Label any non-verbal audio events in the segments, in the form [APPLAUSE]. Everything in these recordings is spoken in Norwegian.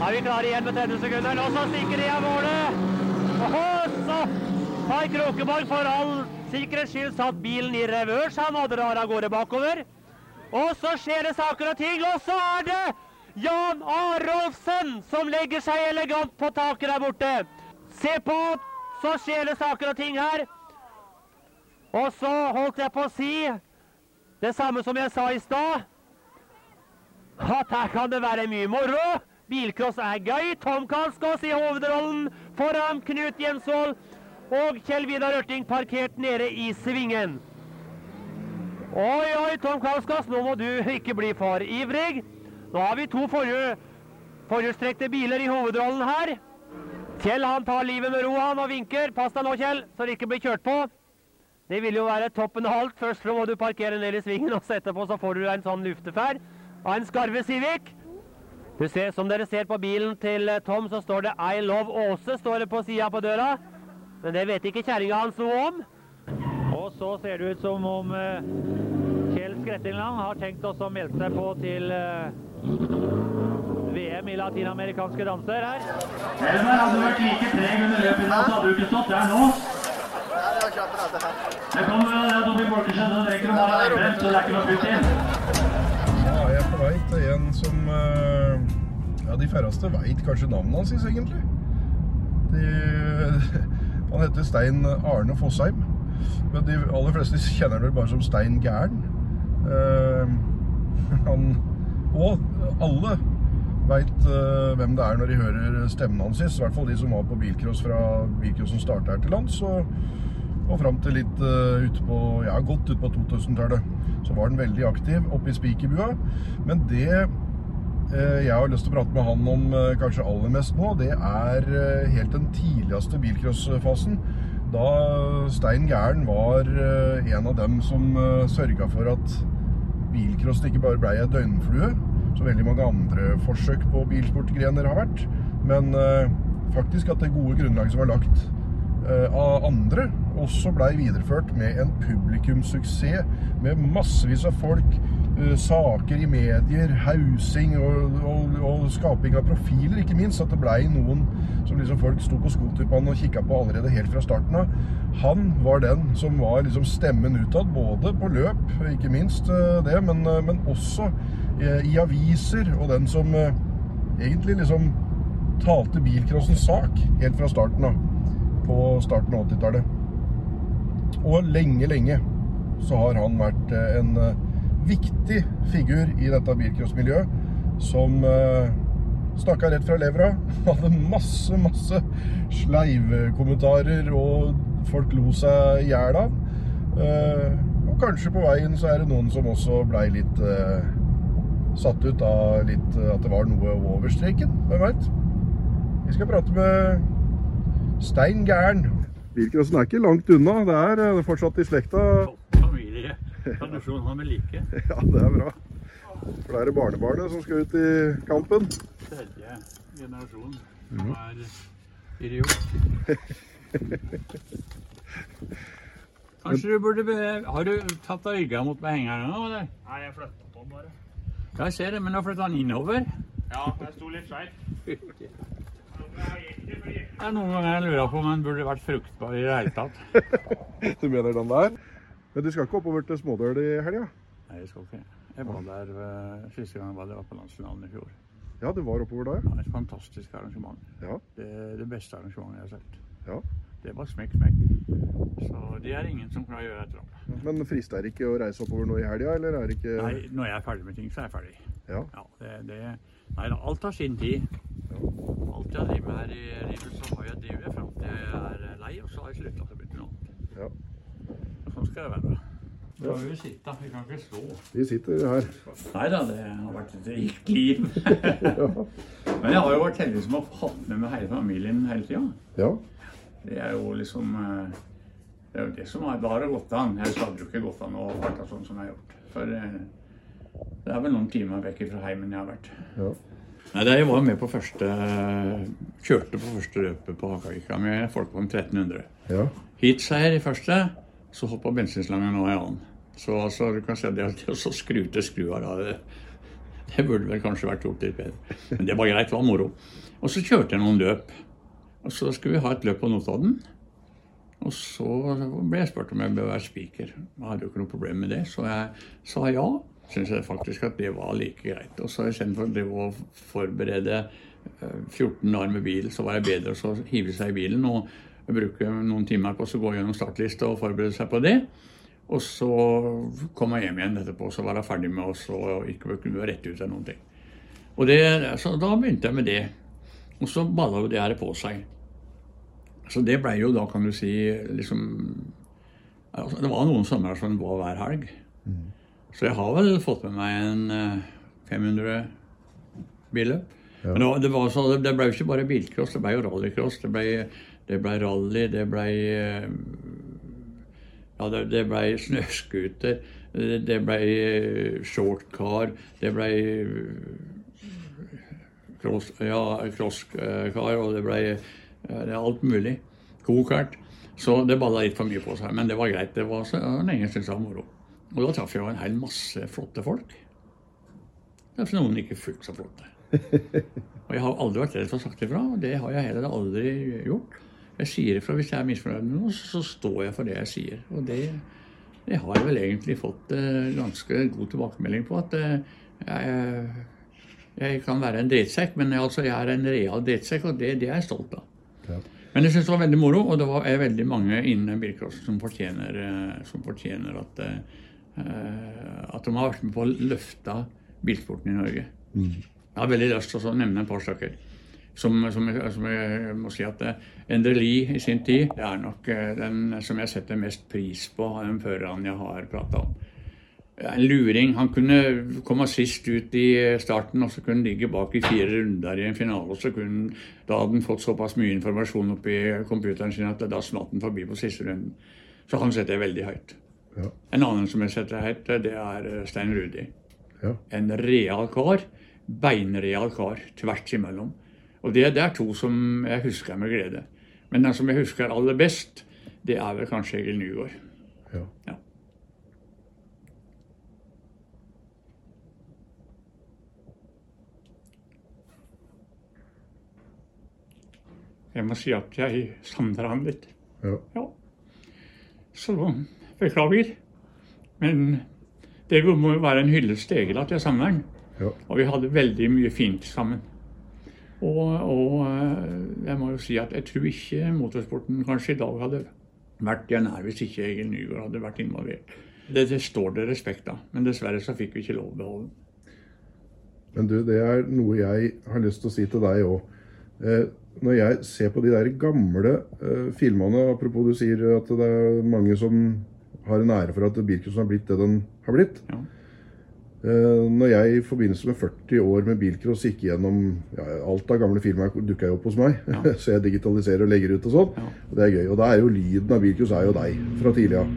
er vi klare igjen med 30 sekunder. Og så stikker de av målet. Og så har Krokeborg for all sikkerhets skyld satt bilen i revers. Han og drar av gårde bakover. Og så skjer det saker og ting, og så er det Jan Arolfsen som legger seg elegant på taket der borte. Se på, så skjer det saker og ting her. Og så holdt jeg på å si det samme som jeg sa i stad. At her kan det være mye moro. Bilcross er gøy. Tom Kalskås i hovedrollen foran Knut Jensvold. Og Kjell Vidar Ørting parkert nede i svingen. Oi, oi, Tom Kalskås, nå må du ikke bli for ivrig. Nå har vi to forhjulstrekte biler i hovedrollen her. Kjell han tar livet med ro han og vinker. Pass deg nå, Kjell, så du ikke blir kjørt på. Det vil jo være toppen av alt. Først må du parkere ned i svingen, og så etterpå så får du en sånn lufteferd av en skarve Civic. Du ser, Som dere ser på bilen til eh, Tom, så står det 'I love Åse' står det på sida på døra. Men det vet ikke kjerringa hans noe om. Og så ser det ut som om eh, Kjell Skrettingland har tenkt også å melde seg på til eh, VM i latinamerikanske danser her. Elmer hadde du vært like treg under løpet i dag, så hadde du ikke stått der nå. Det kommer uh, Dobby Borkersen og drikker og bare nærmere, så det er ikke noe putt inn. Til en som eh, Ja, de færreste veit kanskje navnet hans, egentlig. De, [LAUGHS] han heter Stein Arne Fossheim. Men de aller fleste kjenner han vel bare som Stein Gæren. Eh, [LAUGHS] han Og alle veit hvem det er når de hører stemmen hans sist. I hvert fall de som var på bilcross fra bilcrossen starta her til lands. Og, og fram til litt uh, ut på, ja, godt ut på 2000-tallet. Så var han veldig aktiv oppe i spikerbua. Men det eh, jeg har lyst til å prate med han om eh, kanskje aller mest nå, det er eh, helt den tidligste bilcrossfasen. Da Stein Gæren var en av dem som sørga for at bilcrossen ikke bare blei ei døgnflue, som veldig mange andre forsøk på bilsportgrener har vært, men faktisk at det gode grunnlaget som var lagt av andre, også blei videreført med en publikumssuksess med massevis av folk, eh, saker i medier, hausing og, og, og skaping av profiler, ikke minst. At det blei noen som liksom folk sto på skotuppene og kikka på allerede helt fra starten av. Han var den som var liksom stemmen utad, både på løp, ikke minst eh, det, men, eh, men også i aviser, og den som egentlig liksom talte bilcrossens sak helt fra starten av, på starten av 80-tallet. Og lenge, lenge så har han vært eh, en eh, viktig figur i dette bilcrossmiljøet, som eh, snakka rett fra levra. [LAUGHS] Hadde masse, masse sleivkommentarer, og folk lo seg i hjel av. Og kanskje på veien så er det noen som også blei litt satt ut av litt, at det var noe over streken. Hvem veit? Vi skal prate med Stein Gæren. Bilcrossen er ikke langt unna. Det er eh, fortsatt i slekta. Familie, tradisjon har vi like. [LAUGHS] Ja, det er bra. For da er det barnebarnet som skal ut i kampen. Tredje generasjon som er idiot. [LAUGHS] Kanskje du burde be... Har du tatt av rygga mot behengeren nå, eller? Nei, jeg flytta på den bare. Ja, jeg ser det, men nå flytta den innover. Ja, jeg sto litt skeiv. [LAUGHS] Det er noen ganger jeg lurer på om den burde vært fruktbar i det hele tatt. [LAUGHS] Du mener den der? Men du skal ikke oppover til Smådøl i helga? Nei, jeg skal ikke. Jeg var der eh, siste gang jeg var der var på landsfinalen i fjor. Ja, du var oppover da, var et fantastisk arrangement. ja? Det, det beste arrangementet jeg har sett. Ja. Det var smekk, smekk. Så det er ingen som klarer å gjøre etter ham. Men frister det ikke å reise oppover nå i helga, eller er det ikke Nei, når jeg er ferdig med ting, så er jeg ferdig. Ja. Ja, det, det, nei da, alt har sin tid. Alt jeg driver med her i livet, så har jeg drevet fram til jeg er lei, og så har jeg slutta til å begynne noe annet. Ja. Sånn skal det være. Da må vi sitte, vi kan ikke stå. Vi sitter her. Nei da, det har vært et rikt liv. [LAUGHS] Men jeg har jo vært heldig som har hatt med meg hele familien hele tida. Ja. Det er jo liksom eh, Det er jo det som har det gått an. Ellers hadde det jo ikke gått an å farta sånn som jeg har gjort. For eh, det er vel noen timer vekk fra heimen jeg har vært. ja. Nei, jeg var med på første Kjørte på første løpet på Hakavika med folk om 1300. Ja. Heatseier i første, så hoppa bensinslangen nå i annen. Så altså, du kan se det at å skru til skruer da det, Det burde vel kanskje vært gjort litt bedre. Men det var greit, det var moro. Og så kjørte jeg noen løp. Og så skulle vi ha et løp på Notodden. Og så ble jeg spurt om jeg bør være spiker. Jeg hadde jo ikke noe problem med det, så jeg sa ja. Syns jeg faktisk at det var like greit. Og så istedenfor å forberede eh, 14 dager med bil, så var det bedre å hive seg i bilen og bruke noen timer på å gå gjennom startlista og forberede seg på det. Og så kom jeg hjem igjen etterpå, så var jeg ferdig med oss og ikke kunne rette ut eller noen ting. Og det, så da begynte jeg med det. Og så balla jo det her på seg. Så det blei jo da, kan du si, liksom altså, Det var noen somre som var hver helg. Så jeg har vel fått med meg en eh, 500 billøp. Ja. Men det, var, det, så, det ble jo ikke bare bilcross, det ble jo rallycross. Det ble, det ble rally, det ble eh, ja, det, det ble snøscooter, det, ble eh, shortcar, det ble eh, cross, ja, crosscar, og det ble det alt mulig. Gokart. Så det balla litt for mye på seg, men det var greit. Det var så lenge syntes det var moro. Og da traff jeg jo en hel masse flotte folk. Det er noen ikke fullt så flotte. [LAUGHS] Og jeg har aldri vært redd for å sagt ifra, og det har jeg heller aldri gjort. Jeg sier ifra hvis jeg er misfornøyd med noe, så står jeg for det jeg sier. Og det, det har jeg vel egentlig fått eh, ganske god tilbakemelding på. At eh, jeg, jeg kan være en drittsekk, men jeg, altså, jeg er en real drittsekk, og det, det er jeg stolt av. Ja. Men jeg syns det var veldig moro, og det var, er veldig mange innen bilcrossen som eh, som fortjener at, eh, at de har vært med på å løfte bilsporten i Norge. Jeg har veldig lyst til å nevne et par stykker. Som, som, som jeg må si at eh, Endre Lie i sin tid det er nok eh, den som jeg setter mest pris på av de førerne jeg har prata om. En luring. Han kunne komme sist ut i starten, og så kunne han ligge bak i fire runder i en finale. og så kunne, Da hadde han fått såpass mye informasjon oppi computeren sin at da smatt han forbi på siste runden. Så han setter jeg veldig høyt. Ja. En annen som jeg setter høyt, det er eh, Stein Rudi. Ja. En real kar. Beinreal kar. Tvert imellom. Og det, det er to som jeg husker med glede. Men den som jeg husker aller best, det er vel kanskje Egil Nygaard. Ja. Ja. Jeg må si at jeg savner han litt. Ja. Ja. Så beklager. Men det må jo være en hyllest til jeg savner han. Ja. Og vi hadde veldig mye fint sammen. Og, og eh, jeg må jo si at jeg tror ikke motorsporten kanskje i dag hadde vært der nær hvis ikke Egil Nygaard hadde vært involvert. Det, det står det respekt av, men dessverre så fikk vi ikke lov å beholde den. Men du, det er noe jeg har lyst til å si til deg òg. Eh, når jeg ser på de der gamle eh, filmene, apropos du sier at det er mange som har en ære for at bilcrossen har blitt det den har blitt. Ja. Eh, når jeg i forbindelse med 40 år med bilcross gikk gjennom ja, alt av gamle filmer dukka jo opp hos meg, Ja. [LAUGHS] så jeg digitaliserer og legger ut og sånn. Ja. Og det er gøy. Og da er jo lyden av bilcross er jo deg fra tidlig av.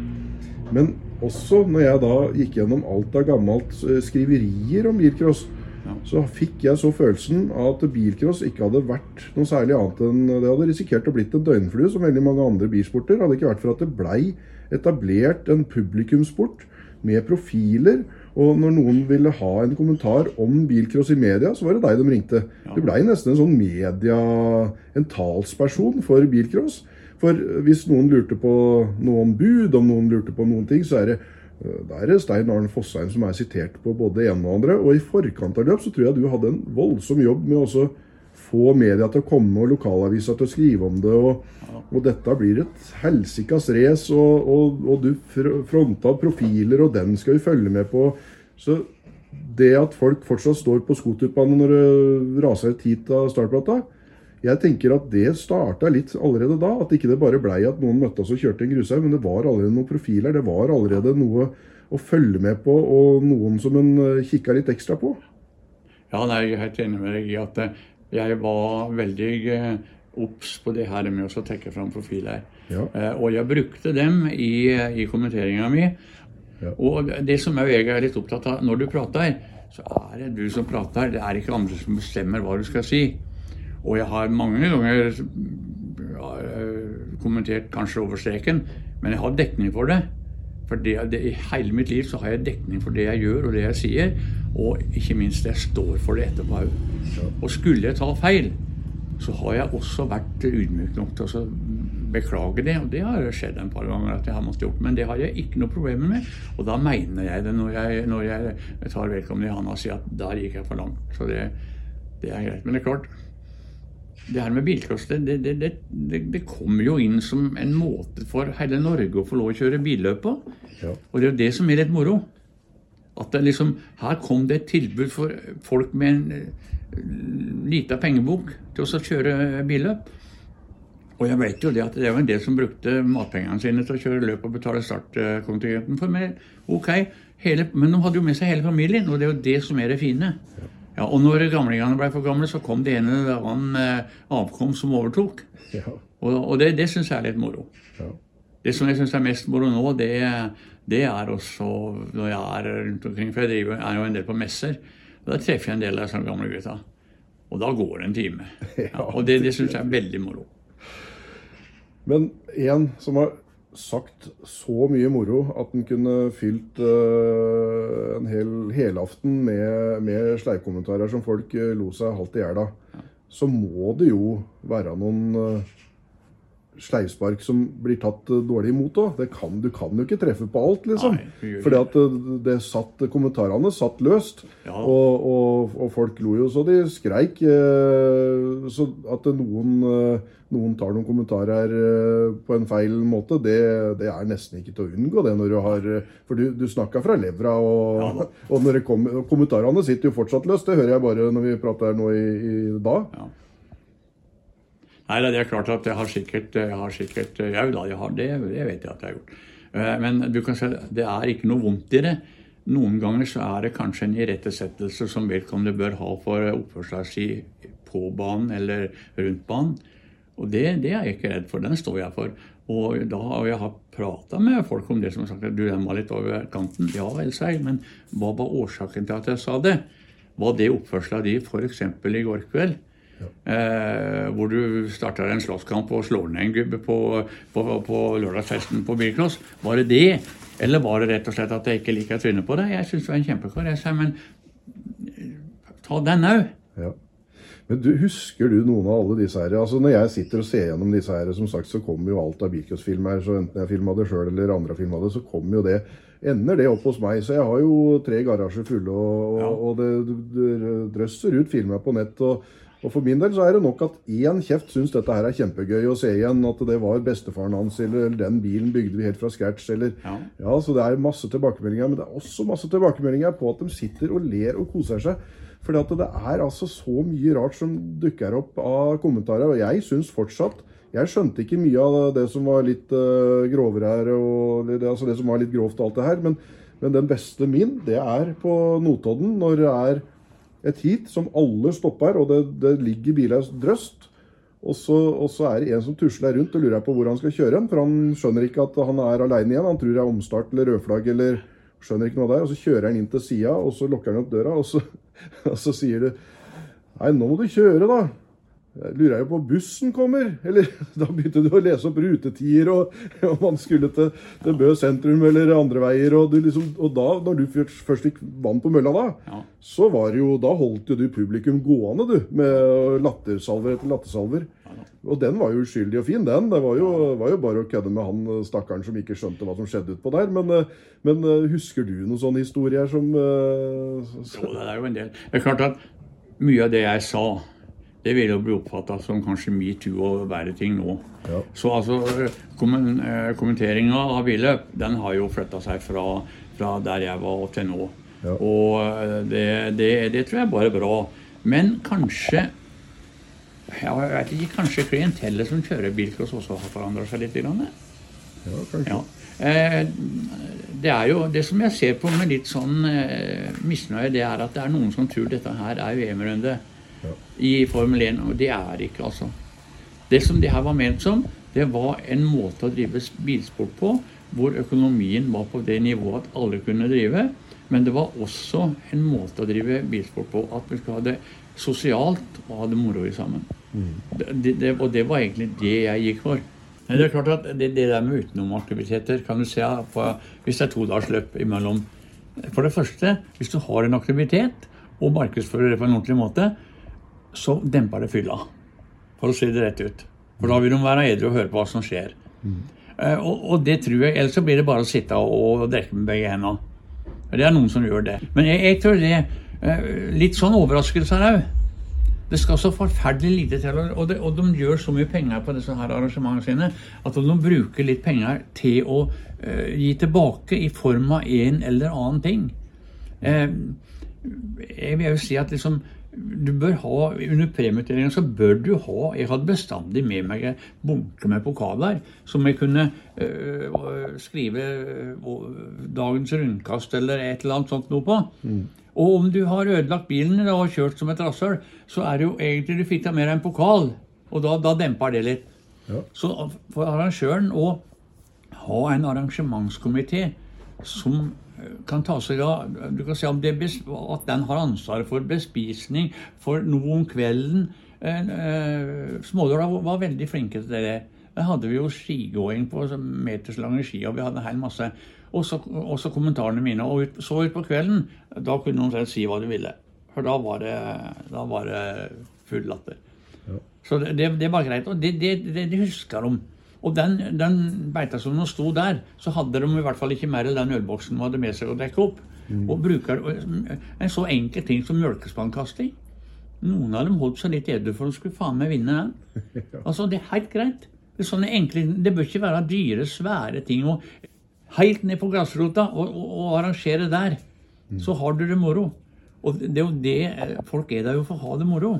Men også når jeg da gikk gjennom alt av gammelt eh, skriverier om bilcross, Ja. så fikk jeg så følelsen av at bilcross ikke hadde vært noe særlig annet enn Det hadde risikert å blitt en døgnflue som veldig mange andre bilsporter. Hadde ikke vært for at det blei etablert en publikumsport med profiler. Og når noen ville ha en kommentar om bilcross i media, så var det deg de ringte. Ja. Du blei nesten en sånn media... En talsperson for bilcross. For hvis noen lurte på noe om bud, om noen lurte på noen ting, så er det da er det Stein Arne Fossheim som er sitert på både det ene og andre. Og i forkant av løp så tror jeg du hadde en voldsom jobb med å få media til å komme og lokalaviser til å skrive om det. Og, og dette blir et helsikas race, og, og, og du fr- fronta profiler, og den skal vi følge med på. Så det at folk fortsatt står på skoterbanen når det raser ut hit av startplata, jeg tenker at det starta litt allerede da. At ikke det bare blei at noen møtte oss og kjørte en grushaug, men det var allerede noen profiler. Det var allerede noe å følge med på, og noen som en eh, kikka litt ekstra på. Ja, nei, jeg er helt enig med deg i at eh, jeg var veldig eh, obs på det her med å trekke fram profiler. Ja. Og jeg brukte dem i, i kommenteringa mi. Ja. Og det som jeg er litt opptatt av når du prater, så er det du som prater. Det er ikke andre som bestemmer hva du skal si. Og jeg har mange ganger ja, kommentert kanskje over streken, men jeg har dekning for det. For det, det, I hele mitt liv så har jeg dekning for det jeg gjør og det jeg sier, og ikke minst jeg står for det etterpå òg. Og skulle jeg ta feil, så har jeg også vært ydmyk nok til å beklage det. Og det har skjedd en par ganger at jeg har måttet gjort, men det har jeg ikke noe problemer med. Og da mener jeg det når jeg, når jeg tar vedkommende i handa og sier at der gikk jeg for langt. Så det, det er greit. Men det er klart, det her med bilcross, det, det, det, det, kommer jo inn som en måte for hele Norge å få lov å kjøre billøp på. Ja. Og det er jo det som er litt moro. At det liksom, her kom det et tilbud for folk med en eh, lita pengebok til å kjøre billøp. Og jeg vet jo det at det er en del som brukte matpengene sine til å kjøre løp og betale startkontingenten for meg. Ok, hele, men de hadde jo med seg hele familien, og det er jo det som er det fine. Ja, og når gamlingene ble for gamle, så kom det ene eller annen avkom som overtok. Ja. Og, og det, det syns jeg er litt moro. Ja. Det som jeg syns er mest moro nå, det, det er også når jeg er rundt omkring. For jeg driver, er jo en del på messer. Og Da treffer jeg en del av de gamle gutta. Og da går det en time. [LAUGHS] Ja, og det, det syns jeg er veldig moro. Men en som har sagt så mye moro at den kunne fylt uh, en hel helaften med, med sleivkommentarer som folk uh, lo seg halvt i hjel av, så må det jo være noen uh, sleivspark som blir tatt dårlig imot òg. Du kan jo ikke treffe på alt, liksom. Nei, Fordi at det satt, kommentarene satt løst. Ja. Og, og, og folk lo jo så de skreik. Så at noen, noen tar noen kommentarer eh, på en feil måte, det, det er nesten ikke til å unngå det når du har eh, For du, du snakka fra levra, og, [LAUGHS] og, når det kom, kommentarene sitter jo fortsatt løst. Det hører jeg bare når vi prater nå i, i dag. Ja. Nei, det er klart at jeg har sikkert, jeg har sikkert Jau da, jeg har det, det vet jeg at jeg har gjort. Eh, Men du kan si det er ikke noe vondt i det. Noen ganger så er det kanskje en irettesettelse som vedkommende bør ha for oppførselen sin på banen eller rundt banen. Og det, det er jeg ikke redd for. Den står jeg for. Og da har jeg prata med folk om det som har sagt at du, den var litt over kanten. Ja vel, seg, men hva var årsaken til at jeg sa det? Var det oppførselen din f.eks. i går kveld? Eh, hvor du starter en slåsskamp og slår ned en gubbe på, på, på lørdagsfesten på bilcross. Var det det? Eller var det rett og slett at jeg ikke liker trynet på deg? Jeg syns du er en kjempekar. Jeg men ta den òg. Men du, husker du noen av alle disse her? Altså Når jeg sitter og ser gjennom disse her, som sagt, så kommer jo alt av bilcrossfilm her. Så enten jeg filma det sjøl eller andre har filma det, så kommer jo det Ender det opp hos meg. Så jeg har jo tre garasjer fulle, og, Ja. og det, det drøsser ut filmer på nett. og og For min del så er det nok at én kjeft syns dette her er kjempegøy å se igjen. At det var bestefaren hans, eller den bilen bygde vi helt fra scratch. eller Ja. ja, så det er masse tilbakemeldinger, men det er også masse tilbakemeldinger på at de sitter og ler og koser seg. Fordi at det er altså så mye rart som dukker opp av kommentarer, og jeg syns fortsatt Jeg skjønte ikke mye av det som var litt uh, grovere her, og det, altså det som var litt grovt og alt det her, men, men den beste min, det er på Notodden, når det er et heat som alle stopper, og det, det ligger biler drøst. Og så, og så er det en som tusler rundt og lurer på hvor han skal kjøre hen. For han skjønner ikke at han er aleine igjen. Han tror det er omstart eller rødflagg eller skjønner ikke noe der. Og så kjører han inn til sida, og så lukker han opp døra, og så, [LAUGHS] og så sier du Nei, nå må du kjøre, da. Jeg lurer jo på om bussen kommer. Eller [LAUGHS] da begynte du å lese opp rutetider, og om man skulle til, til Bø sentrum eller andre veier. Og, du liksom, og da, når du først, først fikk vann på mølla da, Ja. så var det jo, da holdt jo du publikum gående, du. Med lattersalver etter lattersalver. Og den var jo uskyldig og fin, den. Det var jo, var jo bare å kødde med han eh, stakkaren som ikke skjønte hva som skjedde utpå der. Men, eh, men eh, husker du noen sånne historier som eh, Jo, det er jo en del. Det er klart at mye av det jeg sa, det vil jo bli oppfatta som kanskje metoo og verre ting nå. Ja. Så altså, eh, kommenteringa av billøp, den har jo flytta seg fra, fra der jeg var til nå. Ja. Og eh, det, det, det tror jeg bare er bra. Men kanskje jeg vet ikke, Kanskje klientellet som kjører bilcross også har forandra seg litt? Grann, Ja, kanskje. ja. Eh, det er jo det som jeg ser på med litt sånn misnøye, det er at det er noen som tror dette her er VM-runde. I Formel 1, og det er det ikke, altså. Det som det her var ment som, det var en måte å drive bilsport på hvor økonomien var på det nivået at alle kunne drive. Men det var også en måte å drive bilsport på at vi skulle ha det sosialt og ha det moro sammen. Det, det, og det var egentlig det jeg gikk for. Men det er klart at det, det der med utenomaktiviteter kan du se på hvis det er to dagers løp imellom. For det første, hvis du har en aktivitet og markedsfører det på en ordentlig måte, så demper det fylla. For å si det rett ut. For da vil de være edru og høre på hva som skjer. Eh, Og, og det tror jeg, ellers så blir det bare å sitte og, og drikke med begge hendene. Det er noen som gjør det. Men jeg, jeg tror det eh, Litt sånn overraskelser òg. Det skal så forferdelig lite til, og, det, og de gjør så mye penger på disse her arrangementene sine at de bruker litt penger til å uh, gi tilbake i form av en eller annen ting Uh, Jeg vil jo si at liksom du bør ha, Under premieutdelingen så bør du ha Jeg hadde bestandig med meg en bunke med pokaler som jeg kunne øh, skrive øh, dagens rundkast eller et eller annet sånt noe på. Og om du har ødelagt bilen da, og kjørt som et rasshøl, så er det jo egentlig du fikk deg mer en pokal. Og da, da demper det litt. Ja. Så for arrangøren å ha en arrangementskomité som kan ta seg av Du kan si om det, at den har ansvaret for bespisning, for noe om kvelden. Eh, Smådøla var- veldig flinke til det. Der hadde vi jo skigåing på så meterslange ski, og vi hadde en hel masse. Også, også kommentarene mine. Og ut, så ut på kvelden, da kunne du omtrent si hva du ville. For da var det, da var det full latter. Så det, det, det var greit. Og det, det, det, det husker de. Og den, den beita som de sto der, så hadde de i hvert fall ikke mer enn den ølboksen de hadde med seg å dekke opp. Og bruker en så enkel ting som mjølkespannkasting. Noen av dem holdt seg litt edru for de skulle faen meg vinne den. [LAUGHS] Altså, det er helt greit. Det, er sånne enkle, det bør ikke være dyre, svære ting. Og helt ned på grasrota og, og, og arrangere der. Så har du det moro. Og det er jo det eh, Folk er der jo for å ha det moro.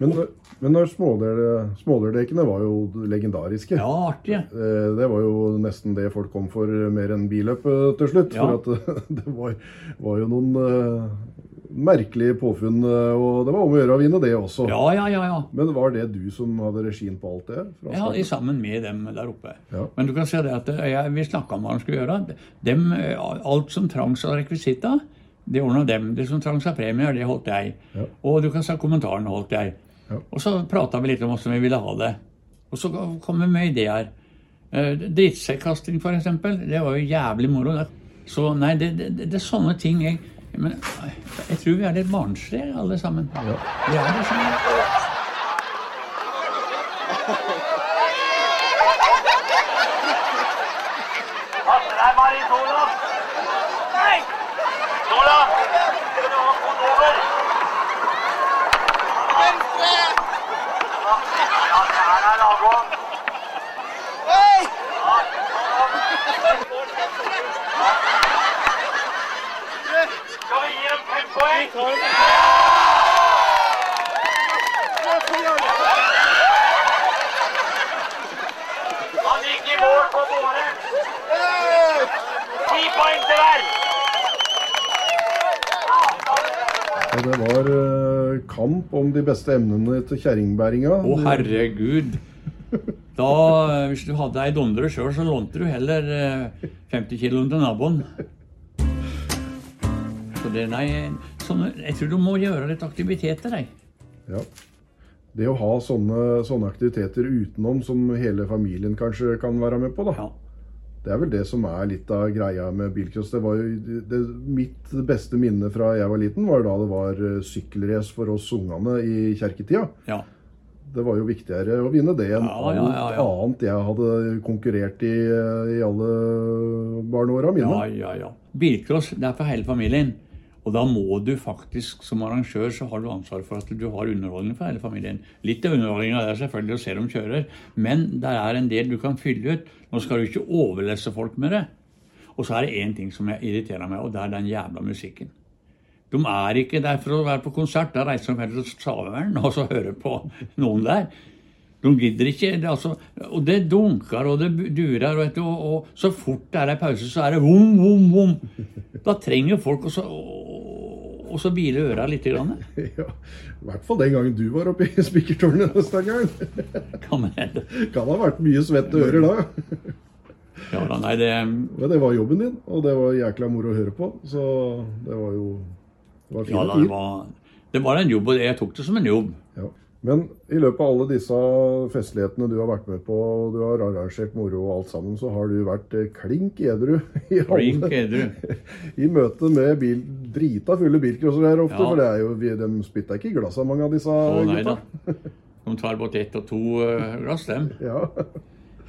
Men, men når smådel- var jo legendariske. Ja, artig. Eh, Det var jo nesten det folk kom for mer enn billøpet til slutt. Ja. For at [LAUGHS] det var, var jo noen uh, merkelige påfunn, eh, og det var om å gjøre å vinne det også. Ja, ja, ja. ja. Men var det du som hadde regien på alt det Ja, i sammen med dem der oppe. Ja. Men du kan se det at eh, jeg, vi snakka om hva de skulle gjøre. Dem, eh, alt som trangs av rekvisitter, det ordna dem. Det som trangs av premier, det holdt jeg. Ja. Og du kan se kommentarene holdt jeg. Og så prata vi litt om hvordan vi ville ha det. Og så kom vi med ideer. Eh, Drittsekkasting, eksempel. Det var jo jævlig moro. det. Så nei, det, det, det er sånne ting jeg men eh, jeg tror vi er litt barnslige alle sammen. Ja. Vi er det sånn. Passer deg, Marin Sola! Nei! Sola! Skal du ha fot over? Venstre! Ja, det her er lavgång. Skal vi gi poeng? Han gikk i mål på båret. Ti poeng til hver! Og det var eh, kamp om de beste emnene til kjerringbæringa. Å, herregud. Da, eh, hvis du hadde ei dondre sjøl, så lånte du heller eh, 50 kilo til naboen. Så det, nei, sånne, jeg tror du må gjøre litt aktiviteter, jeg. Ja. Det å ha sånne, sånne aktiviteter utenom som hele familien kanskje kan være med på, da. Ja. Det er vel det som er litt av greia med bilcross. Det var jo, det, mitt beste minne fra jeg var liten, var da det var eh, sykkelrace for oss ungene i kjerketida. ja. Det var jo viktigere å vinne det enn Ja, ja, alt annet jeg hadde konkurrert i eh, i alle barneåra mine. Ja, ja, ja. Bilcross, det er for hele familien. Og da må du faktisk, som arrangør, så har du ansvar for at du har underholdning for hele familien. Litt av underholdninga er selvfølgelig å se dem kjører, men det er en del du kan fylle ut. Nå skal du ikke overlesse folk med det. Og så er det én ting som jeg irriterer meg, og det er den jævla musikken. De er ikke der for å være på konsert. Da reiser de heller til Stavern og så hører på noen der. De gidder ikke. Det, altså, og det dunker og det durer. Og, og, og så fort det er ei pause, så er det vom, vom, vom. Da trenger folk også og så hvile øra litt. Grann. [LAUGHS] Ja, I hvert fall den gangen du var oppe i spikertårnet, [LAUGHS] Steinkeren. Kan. Kan ha vært mye svette ører da. Ja, da, nei, det, Ja, det var jobben din, og det var jækla moro å høre på. Så det var jo det var fine ja, da, det, var, det var en jobb, og jeg tok det som en jobb. Ja. Men i løpet av alle disse festlighetene du har vært med på, og du har arrangert moro og alt sammen, så har du vært eh, klink edru [LAUGHS] i, edru. [LAUGHS] i møte med bil, drita fulle bilcrossere her ofte. Ja. For det er jo, de spytter ikke i glasset, mange av disse Å nei da. De tar både ett og to eh, glass, dem. [LAUGHS] Ja.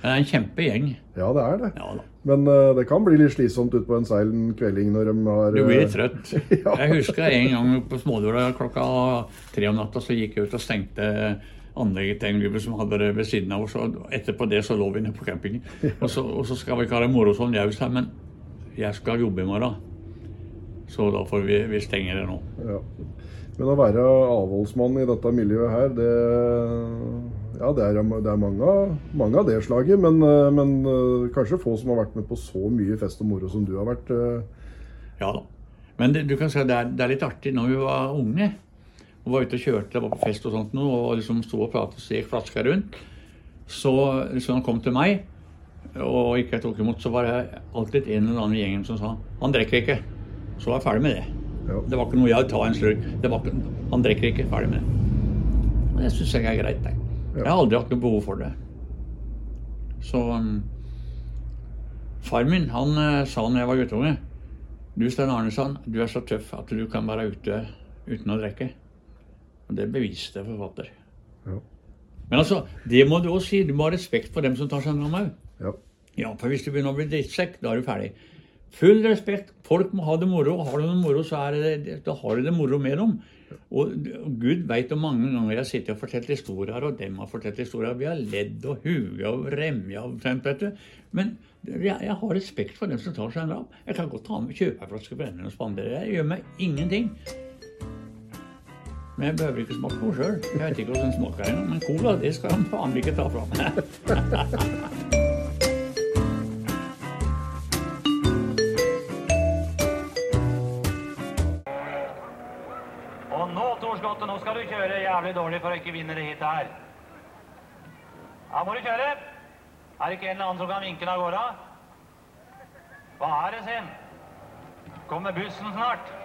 Det er en kjempegjeng. ja, det er det. Ja. Men uh, det kan bli litt slitsomt utpå en seil en kvelding når de har Du blir eh, trøtt. [LAUGHS] Ja. Jeg husker en gang på Smådøla klokka tre om natta, så gikk jeg ut og stengte anlegget til en som hadde det ved siden av oss. og Etterpå det så lå vi nede på campingen. Og så, og så skal vi ikke ha det moro sånn jeg her, men jeg skal jobbe i morgen. Så da får vi, vi stenge det nå. Ja. Men å være avholdsmann i dette miljøet her, det Ja, det er, det er mange, mange av det slaget, men, eh, men eh, kanskje få som har vært med på så mye fest og moro som du har vært. eh. Ja da. Men det, du kan si det er, det er litt artig når vi var unge og var ute og kjørte, var på fest og sånt noe, og liksom sto og pratet og gikk flaska rundt. Så hvis han kom til meg og ikke jeg tok imot, så var det alltid en eller annen i gjengen som sa han drikker ikke. Så var jeg ferdig med det. Ja. Det var ikke noe jeg ta en slurk. Han drikker ikke. Ferdig med det. Og det syns jeg er greit. Jeg. Jeg har aldri hatt noe behov for det. Så um, Far min han eh, sa når jeg var guttunge Du Stein Arne, du er så tøff at du kan være ute uten å drikke. Og det beviste forfatter. Ja. Men altså, det må du også si. Du må ha respekt for dem som tar seg en ram òg. Ja. Ja, for hvis du begynner å bli drittsekk, da er du ferdig. Full respekt. Folk må ha det moro. Har du det moro, så er det, da har du det moro med dem. Og Gud veit hvor mange ganger jeg sitter og forteller historier, og dem har fortalt historier. Vi har ledd og huga og remja omtrent, vet du. Men jeg, jeg har respekt for dem som tar seg en rab. Jeg kan godt ta med kjøpe en flaske brennevin og spandere. Det gjør meg ingenting. Men jeg behøver ikke smake noe sjøl. Jeg vet ikke hvordan den smaker engang. Men cola, det skal han faen ikke ta fra meg. [LAUGHS] jævlig dårlig for å ikke vinne det hitet her. Da må du kjøre. Er det ikke en eller annen som kan vinke den av gårde? Hva er det, sin? Kommer bussen snart?